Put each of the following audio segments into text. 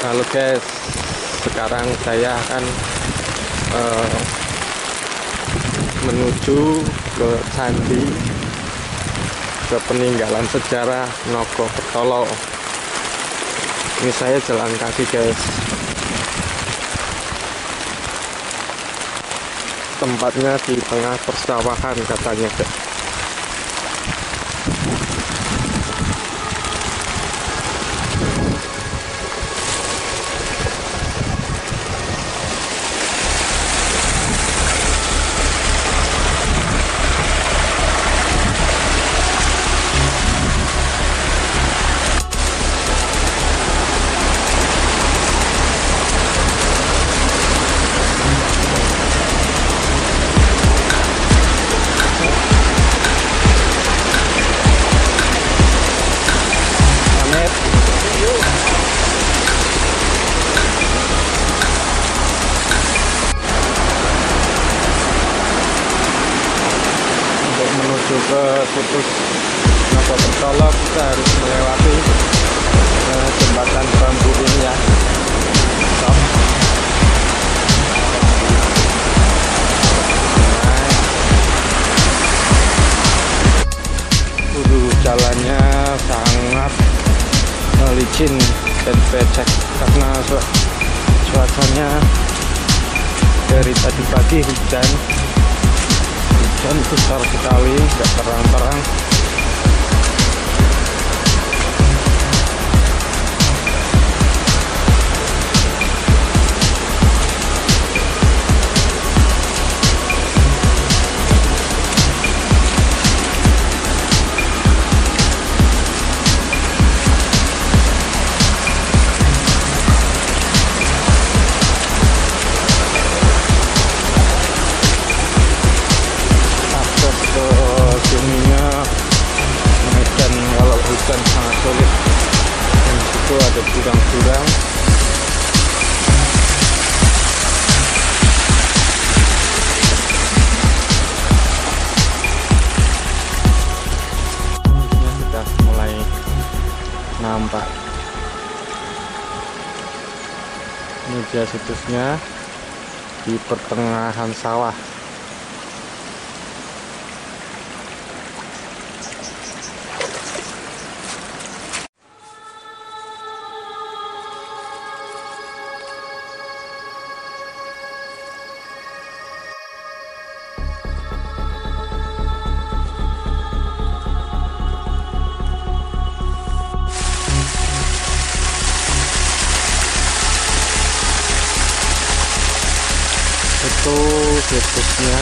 Halo guys, sekarang saya akan uh, menuju ke candi ke peninggalan sejarah Nogo Petolo. Ini saya jalan kaki guys. Tempatnya di tengah persawahan katanya guys. Situs Nopo Bertolok kita harus melewati uh, jembatan bambu ini ya. Stop. Udah jalannya sangat licin dan becek karena cuacanya dari tadi pagi hujan hujan besar sekali nggak terang-terang dia situsnya di pertengahan sawah itu situsnya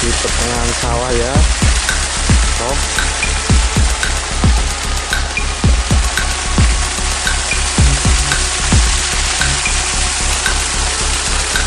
di pertengahan sawah ya. Stop.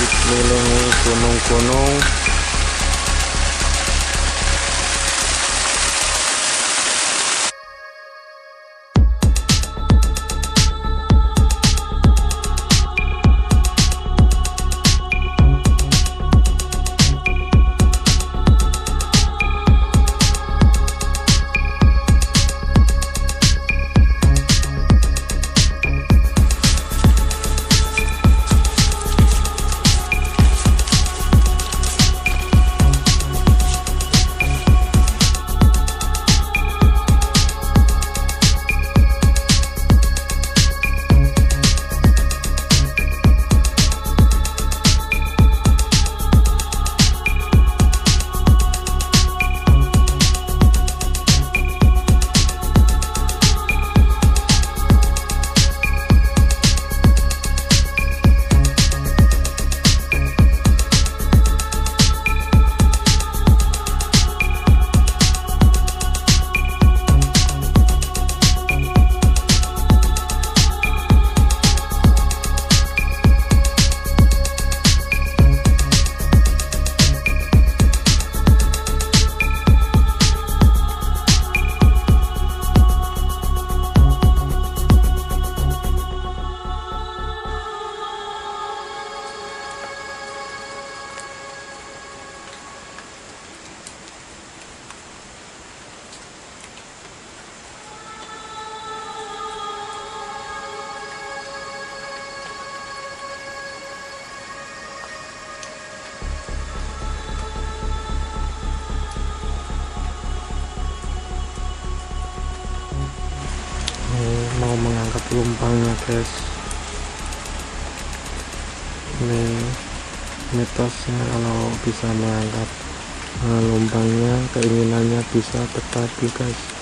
Dikelilingi gunung-gunung guys ini mitosnya kalau bisa mengangkat lumpangnya keinginannya bisa terkabul guys